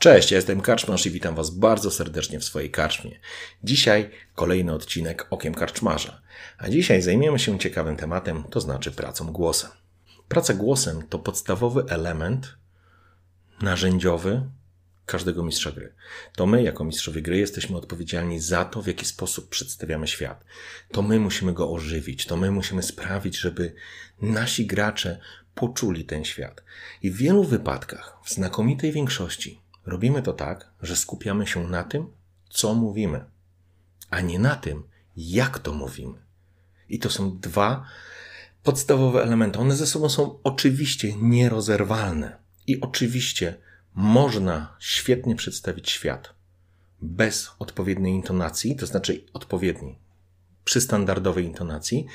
Cześć, ja jestem Karczmarz i witam Was bardzo serdecznie w swojej karczmie. Dzisiaj kolejny odcinek Okiem Karczmarza. A dzisiaj zajmiemy się ciekawym tematem, to znaczy pracą głosem. Praca głosem to podstawowy element narzędziowy każdego mistrza gry. To my, jako mistrzowie gry, jesteśmy odpowiedzialni za to, w jaki sposób przedstawiamy świat. To my musimy go ożywić, to my musimy sprawić, żeby nasi gracze poczuli ten świat. I w wielu wypadkach, w znakomitej większości, robimy to tak, że skupiamy się na tym, co mówimy, a nie na tym, jak to mówimy. I to są dwa podstawowe elementy. One ze sobą są oczywiście nierozerwalne. I oczywiście można świetnie przedstawić świat bez odpowiedniej intonacji, to znaczy odpowiedniej, przy standardowej intonacji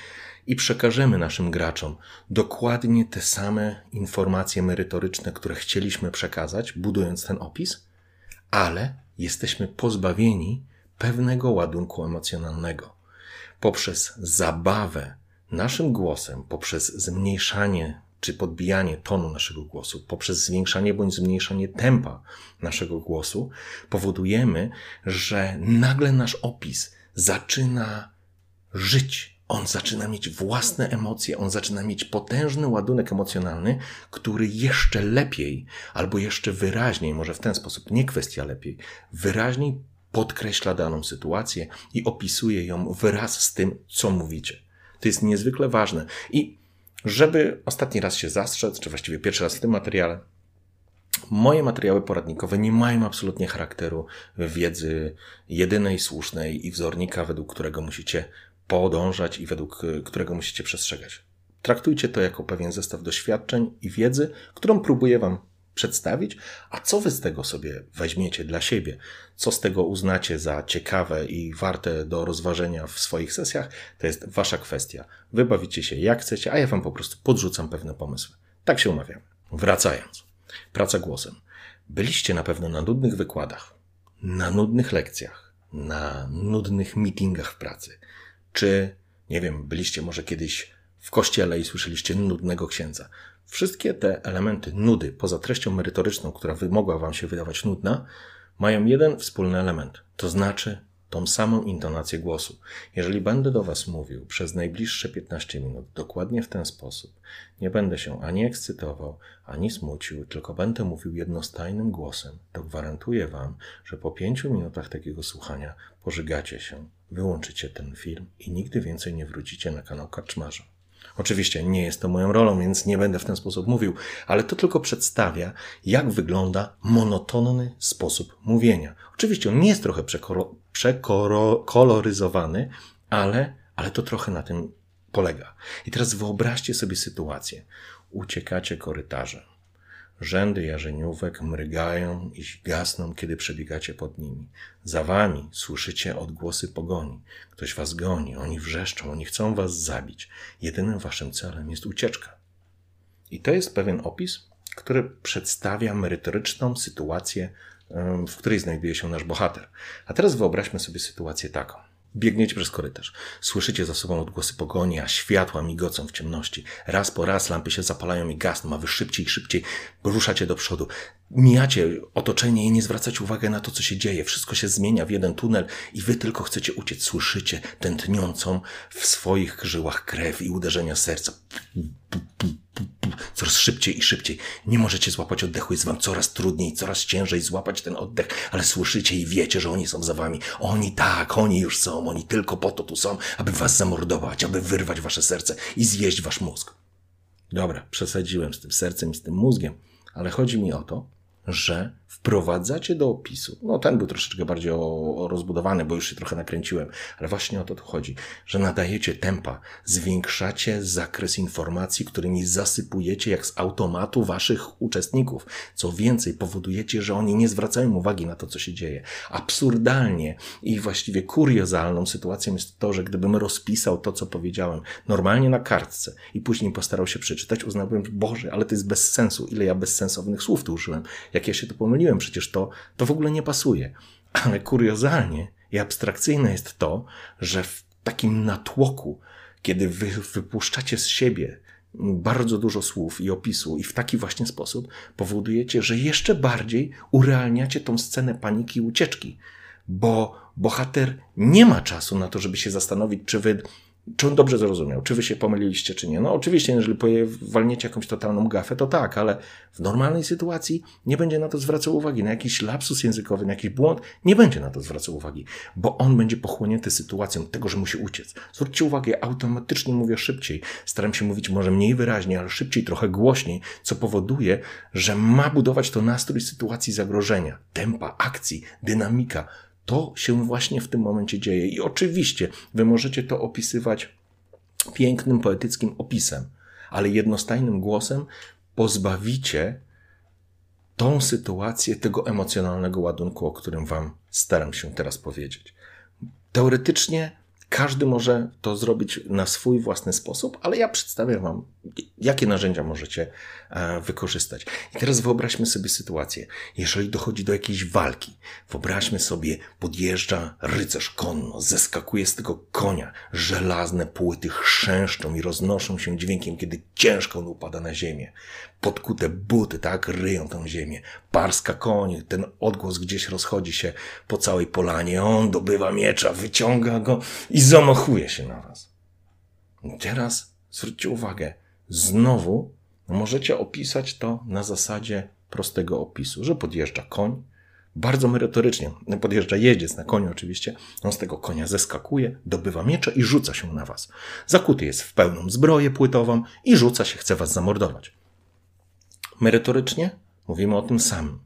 i przekażemy naszym graczom dokładnie te same informacje merytoryczne, które chcieliśmy przekazać, budując ten opis, ale jesteśmy pozbawieni pewnego ładunku emocjonalnego. Poprzez zabawę naszym głosem, poprzez zmniejszanie czy podbijanie tonu naszego głosu, poprzez zwiększanie bądź zmniejszanie tempa naszego głosu, powodujemy, że nagle nasz opis zaczyna żyć. On zaczyna mieć własne emocje, on zaczyna mieć potężny ładunek emocjonalny, który jeszcze lepiej albo jeszcze wyraźniej, może w ten sposób, nie kwestia lepiej, wyraźniej podkreśla daną sytuację i opisuje ją wraz z tym, co mówicie. To jest niezwykle ważne. I żeby ostatni raz się zastrzec, czy właściwie pierwszy raz w tym materiale, moje materiały poradnikowe nie mają absolutnie charakteru wiedzy jedynej, słusznej i wzornika, według którego musicie podążać i według którego musicie przestrzegać. Traktujcie to jako pewien zestaw doświadczeń i wiedzy, którą próbuję Wam przedstawić, a co Wy z tego sobie weźmiecie dla siebie, co z tego uznacie za ciekawe i warte do rozważenia w swoich sesjach, to jest Wasza kwestia. Wybawicie się jak chcecie, a ja Wam po prostu podrzucam pewne pomysły. Tak się umawiam. Wracając. Praca głosem. Byliście na pewno na nudnych wykładach, na nudnych lekcjach, na nudnych meetingach w pracy, czy, nie wiem, byliście może kiedyś w kościele i słyszeliście nudnego księdza. Wszystkie te elementy nudy, poza treścią merytoryczną, która mogła Wam się wydawać nudna, mają jeden wspólny element, to znaczy tą samą intonację głosu. Jeżeli będę do Was mówił przez najbliższe 15 minut dokładnie w ten sposób, nie będę się ani ekscytował, ani smucił, tylko będę mówił jednostajnym głosem, to gwarantuję Wam, że po 5 minutach takiego słuchania pożygacie się, wyłączycie ten film i nigdy więcej nie wrócicie na kanał Kaczmarza. Oczywiście nie jest to moją rolą, więc nie będę w ten sposób mówił, ale to tylko przedstawia, jak wygląda monotonny sposób mówienia. Oczywiście on nie jest trochę przekoloryzowany, ale, ale to trochę na tym polega. I teraz wyobraźcie sobie sytuację. Uciekacie korytarzem. Rzędy jarzeniówek mrygają i gasną, kiedy przebiegacie pod nimi. Za wami słyszycie odgłosy pogoni. Ktoś was goni, oni wrzeszczą, oni chcą was zabić. Jedynym waszym celem jest ucieczka. I to jest pewien opis, który przedstawia merytoryczną sytuację, w której znajduje się nasz bohater. A teraz wyobraźmy sobie sytuację taką. Biegniecie przez korytarz. Słyszycie za sobą odgłosy pogoni, a światła migocą w ciemności. Raz po raz lampy się zapalają i gasną, a wy szybciej i szybciej ruszacie do przodu. Mijacie otoczenie i nie zwracacie uwagi na to, co się dzieje. Wszystko się zmienia w jeden tunel i wy tylko chcecie uciec. Słyszycie tętniącą w swoich żyłach krew i uderzenia serca coraz szybciej i szybciej. Nie możecie złapać oddechu, jest wam coraz trudniej, coraz ciężej złapać ten oddech, ale słyszycie i wiecie, że oni są za wami. Oni tak, oni już są, oni tylko po to tu są, aby was zamordować, aby wyrwać wasze serce i zjeść wasz mózg. Dobra, przesadziłem z tym sercem i z tym mózgiem, ale chodzi mi o to, że wprowadzacie do opisu, no ten był troszeczkę bardziej o, o rozbudowany, bo już się trochę nakręciłem, ale właśnie o to tu chodzi, że nadajecie tempa, zwiększacie zakres informacji, którymi zasypujecie jak z automatu waszych uczestników. Co więcej, powodujecie, że oni nie zwracają uwagi na to, co się dzieje. Absurdalnie i właściwie kuriozalną sytuacją jest to, że gdybym rozpisał to, co powiedziałem, normalnie na kartce i później postarał się przeczytać, uznałbym, Boże, ale to jest bez sensu, ile ja bezsensownych słów tu użyłem, jak ja się to pomyliłem przecież to, to w ogóle nie pasuje. Ale kuriozalnie i abstrakcyjne jest to, że w takim natłoku, kiedy wy wypuszczacie z siebie bardzo dużo słów i opisu, i w taki właśnie sposób powodujecie, że jeszcze bardziej urealniacie tą scenę paniki i ucieczki, bo bohater nie ma czasu na to, żeby się zastanowić, czy wy czy on dobrze zrozumiał? Czy wy się pomyliliście, czy nie? No oczywiście, jeżeli walniecie jakąś totalną gafę, to tak, ale w normalnej sytuacji nie będzie na to zwracał uwagi. Na jakiś lapsus językowy, na jakiś błąd, nie będzie na to zwracał uwagi, bo on będzie pochłonięty sytuacją tego, że musi uciec. Zwróćcie uwagę, ja automatycznie mówię szybciej. Staram się mówić może mniej wyraźnie, ale szybciej, trochę głośniej, co powoduje, że ma budować to nastrój sytuacji zagrożenia, tempa, akcji, dynamika, to się właśnie w tym momencie dzieje. I oczywiście wy możecie to opisywać pięknym, poetyckim opisem, ale jednostajnym głosem pozbawicie tą sytuację tego emocjonalnego ładunku, o którym wam staram się teraz powiedzieć. Teoretycznie każdy może to zrobić na swój własny sposób, ale ja przedstawiam Wam, jakie narzędzia możecie e, wykorzystać. I teraz wyobraźmy sobie sytuację. Jeżeli dochodzi do jakiejś walki, wyobraźmy sobie, podjeżdża rycerz konno, zeskakuje z tego konia, żelazne płyty chrzęszczą i roznoszą się dźwiękiem, kiedy ciężko on upada na ziemię podkute buty, tak, ryją tą ziemię. Parska konie, ten odgłos gdzieś rozchodzi się po całej polanie. On dobywa miecza, wyciąga go i zamachuje się na was. I teraz zwróćcie uwagę, znowu możecie opisać to na zasadzie prostego opisu, że podjeżdża koń, bardzo merytorycznie. Podjeżdża jeździec na koniu oczywiście. On z tego konia zeskakuje, dobywa miecze i rzuca się na was. Zakuty jest w pełną zbroję płytową i rzuca się, chce was zamordować. Merytorycznie mówimy o tym samym.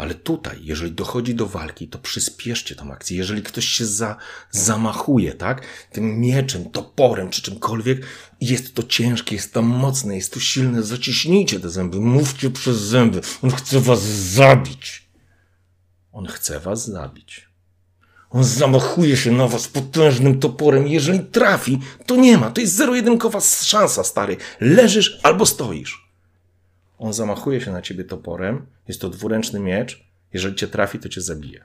Ale tutaj, jeżeli dochodzi do walki, to przyspieszcie tą akcję. Jeżeli ktoś się za, zamachuje, tak, tym mieczem, toporem czy czymkolwiek, jest to ciężkie, jest to mocne, jest to silne, zaciśnijcie te zęby, mówcie przez zęby. On chce was zabić. On chce was zabić. On zamachuje się na was potężnym toporem. Jeżeli trafi, to nie ma. To jest zero-jedynkowa szansa, stary. Leżysz albo stoisz. On zamachuje się na ciebie toporem, jest to dwuręczny miecz, jeżeli cię trafi, to cię zabije.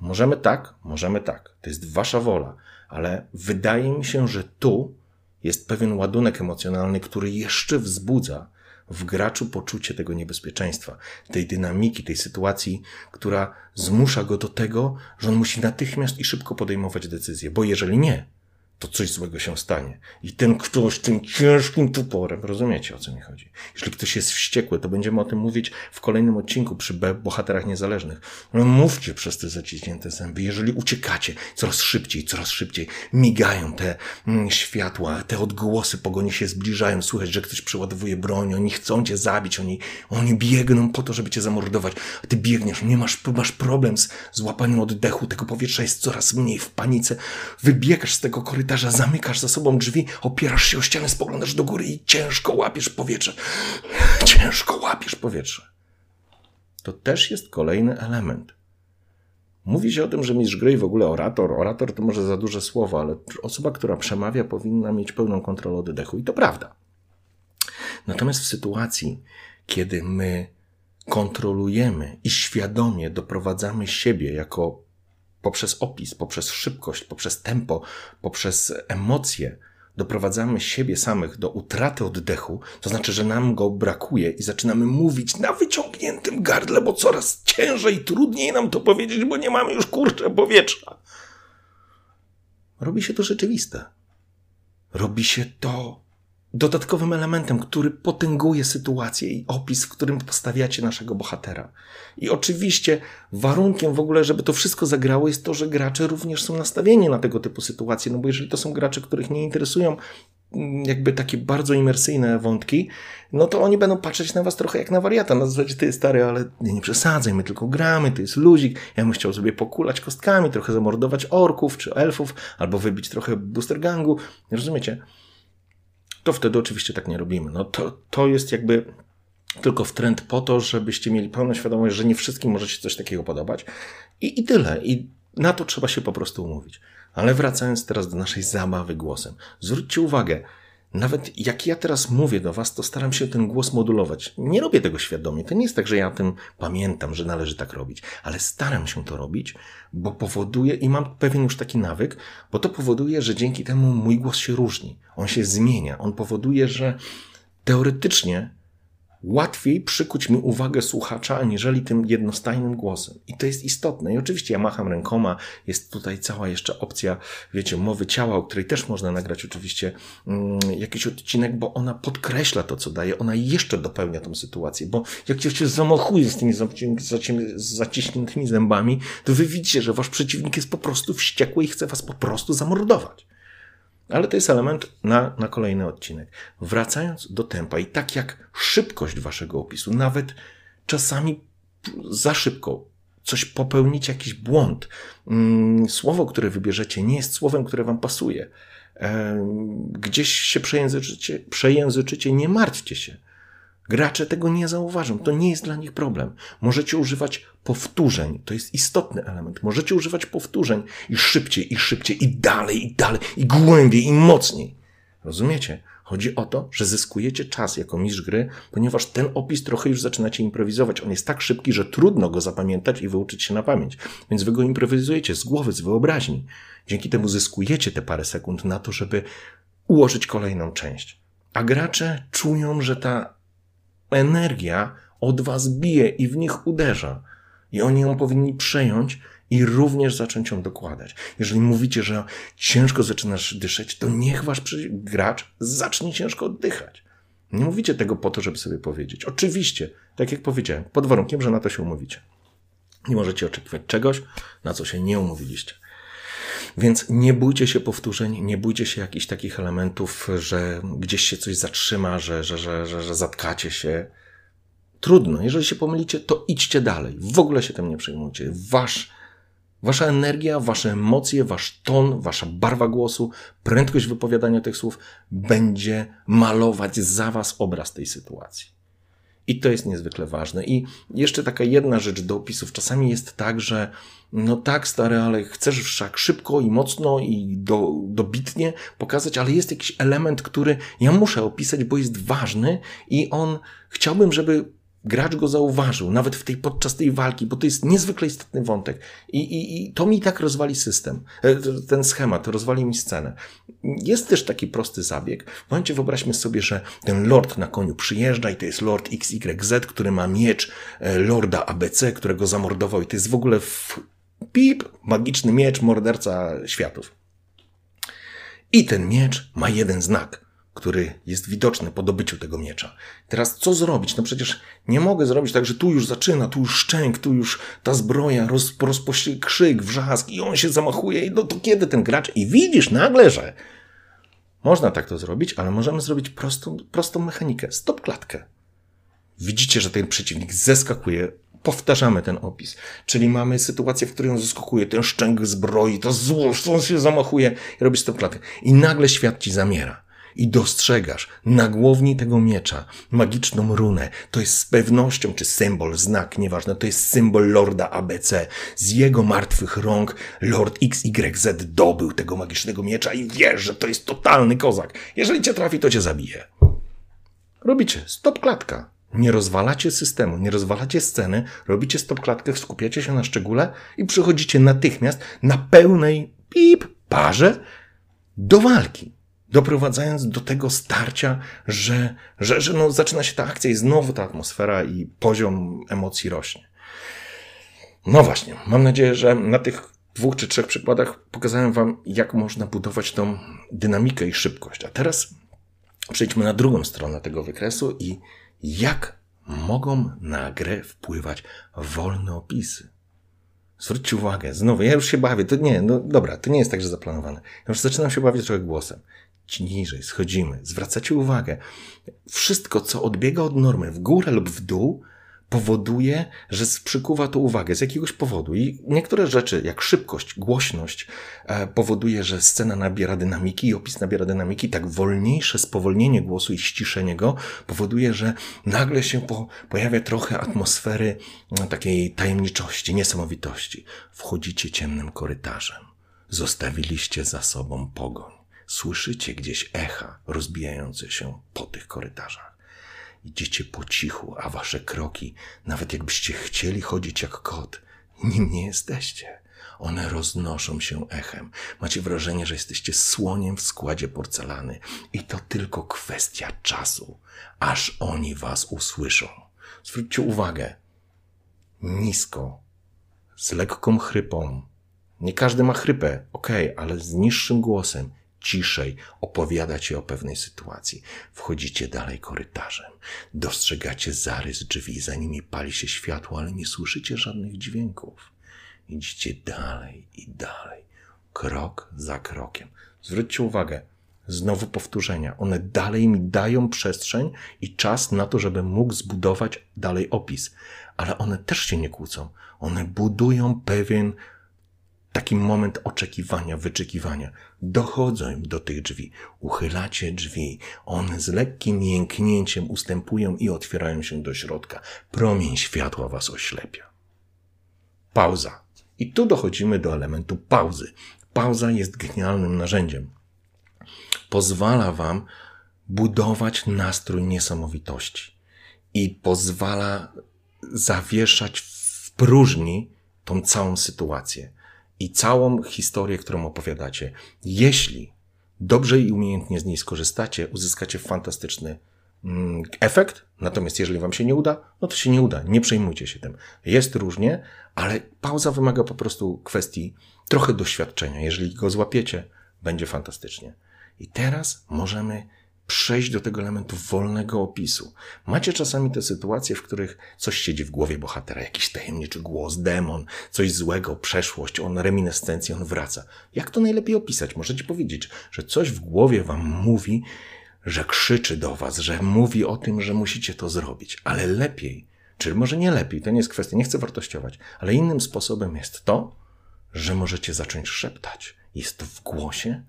Możemy tak, możemy tak, to jest wasza wola, ale wydaje mi się, że tu jest pewien ładunek emocjonalny, który jeszcze wzbudza w graczu poczucie tego niebezpieczeństwa, tej dynamiki, tej sytuacji, która zmusza go do tego, że on musi natychmiast i szybko podejmować decyzje, bo jeżeli nie, to coś złego się stanie. I ten ktoś tym ciężkim toporem, rozumiecie o co mi chodzi? Jeśli ktoś jest wściekły, to będziemy o tym mówić w kolejnym odcinku przy bohaterach niezależnych. No mówcie przez te zaciśnięte zęby. Jeżeli uciekacie coraz szybciej, coraz szybciej, migają te mm, światła, te odgłosy pogoni się zbliżają, słychać, że ktoś przeładowuje broń, oni chcą cię zabić, oni, oni biegną po to, żeby cię zamordować, a ty biegniesz, nie masz, masz problem z złapaniem oddechu, tego powietrza jest coraz mniej w panice, wybiegasz z tego korytarza, korytarza, zamykasz za sobą drzwi, opierasz się o ścianę, spoglądasz do góry i ciężko łapiesz powietrze. Ciężko łapiesz powietrze. To też jest kolejny element. Mówi się o tym, że mistrz gry i w ogóle orator, orator to może za duże słowo, ale osoba, która przemawia, powinna mieć pełną kontrolę oddechu i to prawda. Natomiast w sytuacji, kiedy my kontrolujemy i świadomie doprowadzamy siebie jako poprzez opis, poprzez szybkość, poprzez tempo, poprzez emocje doprowadzamy siebie samych do utraty oddechu, to znaczy, że nam go brakuje i zaczynamy mówić na wyciągniętym gardle, bo coraz ciężej, trudniej nam to powiedzieć, bo nie mamy już kurczę powietrza. Robi się to rzeczywiste. Robi się to dodatkowym elementem, który potęguje sytuację i opis, w którym postawiacie naszego bohatera. I oczywiście warunkiem w ogóle, żeby to wszystko zagrało, jest to, że gracze również są nastawieni na tego typu sytuacje, no bo jeżeli to są gracze, których nie interesują mm, jakby takie bardzo imersyjne wątki, no to oni będą patrzeć na was trochę jak na wariata. Na zasadzie, ty stary, ale nie, nie przesadzaj, my tylko gramy, to jest luzik. Ja bym chciał sobie pokulać kostkami, trochę zamordować orków czy elfów, albo wybić trochę booster gangu. Rozumiecie? To wtedy oczywiście tak nie robimy. No to, to jest jakby tylko w trend po to, żebyście mieli pełną świadomość, że nie wszystkim może się coś takiego podobać. I, i tyle. I na to trzeba się po prostu umówić. Ale wracając teraz do naszej zabawy głosem. Zwróćcie uwagę, nawet jak ja teraz mówię do Was, to staram się ten głos modulować. Nie robię tego świadomie. To nie jest tak, że ja o tym pamiętam, że należy tak robić, ale staram się to robić, bo powoduje, i mam pewien już taki nawyk, bo to powoduje, że dzięki temu mój głos się różni. On się zmienia. On powoduje, że teoretycznie łatwiej przykuć mi uwagę słuchacza, aniżeli tym jednostajnym głosem. I to jest istotne. I oczywiście ja macham rękoma, jest tutaj cała jeszcze opcja, wiecie, mowy ciała, o której też można nagrać oczywiście mm, jakiś odcinek, bo ona podkreśla to, co daje, ona jeszcze dopełnia tą sytuację, bo jak się zamachuje z tymi zaciśniętymi zębami, to wy widzicie, że wasz przeciwnik jest po prostu wściekły i chce was po prostu zamordować. Ale to jest element na, na kolejny odcinek. Wracając do tempa i tak jak szybkość waszego opisu, nawet czasami za szybko coś popełnić, jakiś błąd. Mm, słowo, które wybierzecie, nie jest słowem, które wam pasuje. Gdzieś się przejęzyczycie, przejęzyczycie nie martwcie się. Gracze tego nie zauważą, to nie jest dla nich problem. Możecie używać powtórzeń, to jest istotny element. Możecie używać powtórzeń i szybciej, i szybciej, i dalej, i dalej, i głębiej, i mocniej. Rozumiecie? Chodzi o to, że zyskujecie czas jako mistrz gry, ponieważ ten opis trochę już zaczynacie improwizować. On jest tak szybki, że trudno go zapamiętać i wyuczyć się na pamięć. Więc wy go improwizujecie z głowy, z wyobraźni. Dzięki temu zyskujecie te parę sekund na to, żeby ułożyć kolejną część. A gracze czują, że ta energia od was bije i w nich uderza. I oni ją powinni przejąć i również zacząć ją dokładać. Jeżeli mówicie, że ciężko zaczynasz dyszeć, to niech wasz gracz zacznie ciężko oddychać. Nie mówicie tego po to, żeby sobie powiedzieć. Oczywiście, tak jak powiedziałem, pod warunkiem, że na to się umówicie. Nie możecie oczekiwać czegoś, na co się nie umówiliście. Więc nie bójcie się powtórzeń, nie bójcie się jakichś takich elementów, że gdzieś się coś zatrzyma, że, że, że, że, że zatkacie się. Trudno. Jeżeli się pomylicie, to idźcie dalej. W ogóle się tym nie przejmujcie. Wasz, wasza energia, wasze emocje, wasz ton, wasza barwa głosu, prędkość wypowiadania tych słów będzie malować za was obraz tej sytuacji. I to jest niezwykle ważne. I jeszcze taka jedna rzecz do opisów. Czasami jest tak, że no tak, stary, ale chcesz wszak szybko i mocno i do, dobitnie pokazać, ale jest jakiś element, który ja muszę opisać, bo jest ważny i on chciałbym, żeby gracz go zauważył, nawet w tej, podczas tej walki, bo to jest niezwykle istotny wątek. I, i, i to mi tak rozwali system, e, ten schemat, rozwali mi scenę. Jest też taki prosty zabieg. W momencie wyobraźmy sobie, że ten lord na koniu przyjeżdża i to jest lord XYZ, który ma miecz e, lorda ABC, którego zamordował i to jest w ogóle w pip, magiczny miecz, morderca światów. I ten miecz ma jeden znak – który jest widoczny po dobyciu tego miecza. Teraz co zrobić? No przecież nie mogę zrobić tak, że tu już zaczyna, tu już szczęk, tu już ta zbroja, roz, rozpocznie krzyk, wrzask i on się zamachuje i no to kiedy ten gracz? I widzisz nagle, że można tak to zrobić, ale możemy zrobić prostą, prostą mechanikę. Stop klatkę. Widzicie, że ten przeciwnik zeskakuje, powtarzamy ten opis. Czyli mamy sytuację, w której on zaskakuje, ten szczęk zbroi, to zło, on się zamachuje i robi stop klatkę. I nagle świat ci zamiera i dostrzegasz na głowni tego miecza magiczną runę. To jest z pewnością, czy symbol, znak, nieważne, to jest symbol Lorda ABC. Z jego martwych rąk Lord XYZ dobył tego magicznego miecza i wiesz, że to jest totalny kozak. Jeżeli cię trafi, to cię zabije. Robicie stop klatka. Nie rozwalacie systemu, nie rozwalacie sceny, robicie stop klatkę, skupiacie się na szczególe i przychodzicie natychmiast na pełnej pip parze do walki doprowadzając do tego starcia, że, że, że no, zaczyna się ta akcja i znowu ta atmosfera i poziom emocji rośnie. No właśnie, mam nadzieję, że na tych dwóch czy trzech przykładach pokazałem Wam, jak można budować tą dynamikę i szybkość. A teraz przejdźmy na drugą stronę tego wykresu i jak mogą na grę wpływać wolne opisy. Zwróćcie uwagę, znowu, ja już się bawię, to nie, no dobra, to nie jest tak, że zaplanowane. Ja już zaczynam się bawić trochę głosem. Niżej, schodzimy, zwracacie uwagę. Wszystko, co odbiega od normy w górę lub w dół, powoduje, że przykuwa to uwagę z jakiegoś powodu. I niektóre rzeczy, jak szybkość, głośność, e, powoduje, że scena nabiera dynamiki i opis nabiera dynamiki. Tak wolniejsze spowolnienie głosu i ściszenie go powoduje, że nagle się po, pojawia trochę atmosfery no, takiej tajemniczości, niesamowitości. Wchodzicie ciemnym korytarzem. Zostawiliście za sobą pogoń. Słyszycie gdzieś echa rozbijające się po tych korytarzach. Idziecie po cichu, a wasze kroki, nawet jakbyście chcieli chodzić jak kot, nim nie jesteście. One roznoszą się echem. Macie wrażenie, że jesteście słoniem w składzie porcelany i to tylko kwestia czasu, aż oni was usłyszą. Zwróćcie uwagę. Nisko, z lekką chrypą. Nie każdy ma chrypę, okej, okay, ale z niższym głosem ciszej opowiada ci o pewnej sytuacji. Wchodzicie dalej korytarzem. Dostrzegacie zarys drzwi, za nimi pali się światło, ale nie słyszycie żadnych dźwięków. Idziecie dalej i dalej, krok za krokiem. Zwróćcie uwagę, znowu powtórzenia. One dalej mi dają przestrzeń i czas na to, żebym mógł zbudować dalej opis. Ale one też się nie kłócą. One budują pewien taki moment oczekiwania, wyczekiwania. Dochodzą do tych drzwi, uchylacie drzwi, one z lekkim jęknięciem ustępują i otwierają się do środka. Promień światła was oślepia. Pauza. I tu dochodzimy do elementu pauzy. Pauza jest genialnym narzędziem. Pozwala wam budować nastrój niesamowitości i pozwala zawieszać w próżni tą całą sytuację i całą historię, którą opowiadacie. Jeśli dobrze i umiejętnie z niej skorzystacie, uzyskacie fantastyczny mm, efekt. Natomiast jeżeli wam się nie uda, no to się nie uda. Nie przejmujcie się tym. Jest różnie, ale pauza wymaga po prostu kwestii trochę doświadczenia. Jeżeli go złapiecie, będzie fantastycznie. I teraz możemy przejść do tego elementu wolnego opisu. Macie czasami te sytuacje, w których coś siedzi w głowie bohatera, jakiś tajemniczy głos, demon, coś złego, przeszłość, on reminiscencja, on wraca. Jak to najlepiej opisać? Możecie powiedzieć, że coś w głowie wam mówi, że krzyczy do was, że mówi o tym, że musicie to zrobić, ale lepiej, czy może nie lepiej, to nie jest kwestia, nie chcę wartościować, ale innym sposobem jest to, że możecie zacząć szeptać. Jest w głosie,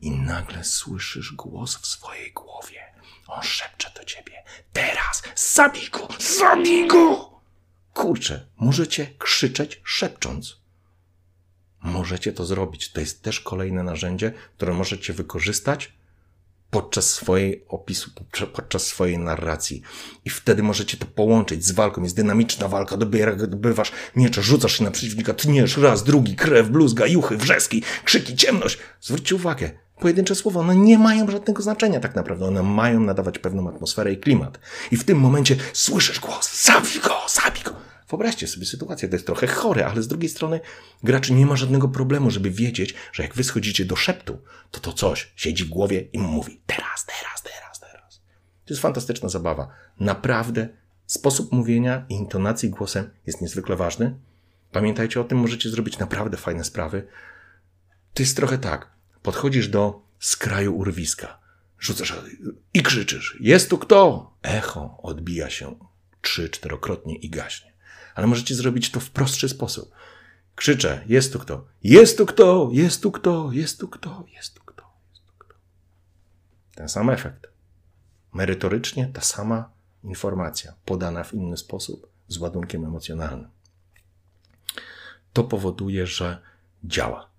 i nagle słyszysz głos w swojej głowie. On szepcze do ciebie. Teraz! Zabij go! Zabij go! Kurczę, możecie krzyczeć szepcząc. Możecie to zrobić. To jest też kolejne narzędzie, które możecie wykorzystać podczas swojej opisu, podczas swojej narracji. I wtedy możecie to połączyć z walką. Jest dynamiczna walka, dobywasz miecze, rzucasz się na przeciwnika, tniesz raz, drugi, krew, bluzga, juchy, wrzeski, krzyki, ciemność. Zwróćcie uwagę, pojedyncze słowa, one nie mają żadnego znaczenia tak naprawdę. One mają nadawać pewną atmosferę i klimat. I w tym momencie słyszysz głos, zabij go, zabij go. Wyobraźcie sobie sytuację, to jest trochę chore, ale z drugiej strony gracz nie ma żadnego problemu, żeby wiedzieć, że jak wy schodzicie do szeptu, to to coś siedzi w głowie i mówi teraz, teraz, teraz, teraz. To jest fantastyczna zabawa. Naprawdę sposób mówienia i intonacji głosem jest niezwykle ważny. Pamiętajcie o tym, możecie zrobić naprawdę fajne sprawy. To jest trochę tak. Podchodzisz do skraju urwiska, rzucasz i krzyczysz: Jest tu kto? Echo odbija się trzy, czterokrotnie i gaśnie. Ale możecie zrobić to w prostszy sposób. Krzyczę: Jest tu kto? Jest tu kto? Jest tu kto? Jest tu kto? Jest tu kto? Jest tu kto? Ten sam efekt. Merytorycznie ta sama informacja, podana w inny sposób, z ładunkiem emocjonalnym. To powoduje, że działa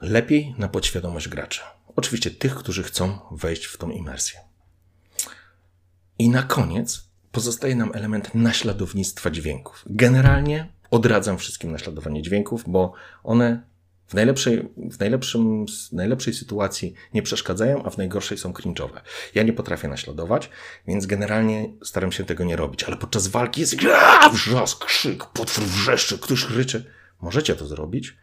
lepiej na podświadomość gracza. Oczywiście tych, którzy chcą wejść w tą imersję. I na koniec pozostaje nam element naśladownictwa dźwięków. Generalnie odradzam wszystkim naśladowanie dźwięków, bo one w najlepszej, w najlepszym, najlepszej sytuacji nie przeszkadzają, a w najgorszej są cringe'owe. Ja nie potrafię naśladować, więc generalnie staram się tego nie robić, ale podczas walki jest wrzask, krzyk, potwór wrzeszczy, ktoś ryczy. Możecie to zrobić,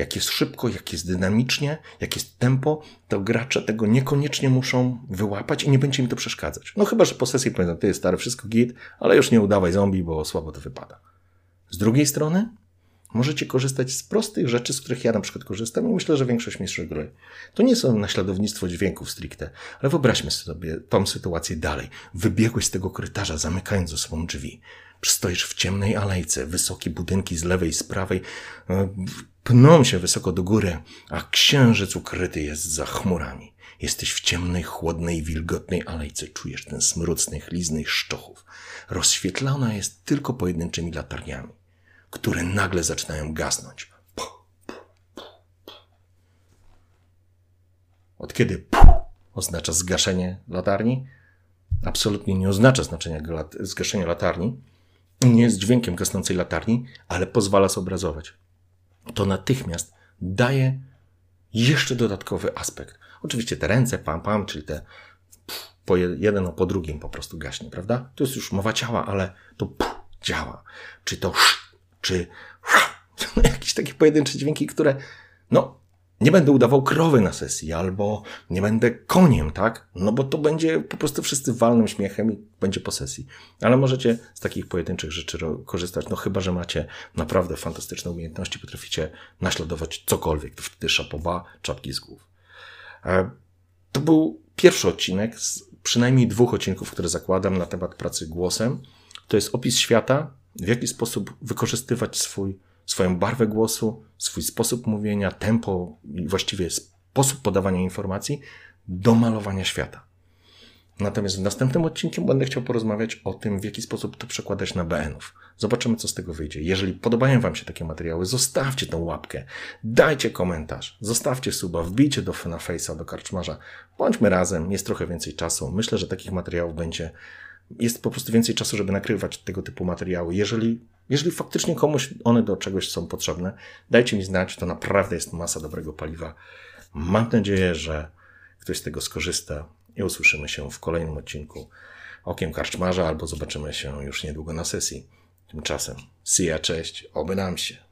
jak jest szybko, jak jest dynamicznie, jak jest tempo, to gracze tego niekoniecznie muszą wyłapać i nie będzie im to przeszkadzać. No chyba, że po sesji powiedzą, ty stary, wszystko git, ale już nie udawaj zombie, bo słabo to wypada. Z drugiej strony, Możecie korzystać z prostych rzeczy, z których ja na przykład korzystam i myślę, że większość mistrzów gry. To nie są naśladownictwo dźwięków stricte, ale wyobraźmy sobie tą sytuację dalej. Wybiegłeś z tego korytarza, zamykając za sobą drzwi. Stoisz w ciemnej alejce, wysokie budynki z lewej i z prawej e, pną się wysoko do góry, a księżyc ukryty jest za chmurami. Jesteś w ciemnej, chłodnej, wilgotnej alejce. Czujesz ten smród liznych szczochów. Rozświetlona jest tylko pojedynczymi latarniami, które nagle zaczynają gasnąć. Od kiedy oznacza zgaszenie latarni? Absolutnie nie oznacza znaczenia zgaszenia latarni. Nie jest dźwiękiem gasnącej latarni, ale pozwala zobrazować. To natychmiast daje jeszcze dodatkowy aspekt. Oczywiście te ręce, pam, pam, czyli te po jeden po drugim po prostu gaśnie, prawda? To jest już mowa ciała, ale to pff, działa. Czy to sz, czy sz, jakieś takie pojedyncze dźwięki, które no nie będę udawał krowy na sesji, albo nie będę koniem, tak? No bo to będzie po prostu wszyscy walnym śmiechem i będzie po sesji. Ale możecie z takich pojedynczych rzeczy korzystać, no chyba, że macie naprawdę fantastyczne umiejętności, potraficie naśladować cokolwiek, to wtedy szapoba, czapki z głów. E, to był pierwszy odcinek z przynajmniej dwóch odcinków, które zakładam na temat pracy głosem. To jest opis świata, w jaki sposób wykorzystywać swój, swoją barwę głosu, swój sposób mówienia, tempo i właściwie sposób podawania informacji do malowania świata. Natomiast w następnym odcinku będę chciał porozmawiać o tym, w jaki sposób to przekładać na BN-ów. Zobaczymy, co z tego wyjdzie. Jeżeli podobają Wam się takie materiały, zostawcie tą łapkę, dajcie komentarz, zostawcie suba, wbijcie do na Face'a, do karczmarza. Bądźmy razem, jest trochę więcej czasu. Myślę, że takich materiałów będzie, jest po prostu więcej czasu, żeby nakrywać tego typu materiały. Jeżeli, jeżeli faktycznie komuś one do czegoś są potrzebne, dajcie mi znać, to naprawdę jest masa dobrego paliwa. Mam nadzieję, że ktoś z tego skorzysta i usłyszymy się w kolejnym odcinku Okiem Karczmarza albo zobaczymy się już niedługo na sesji. Tymczasem, ya, cześć, oby nam się.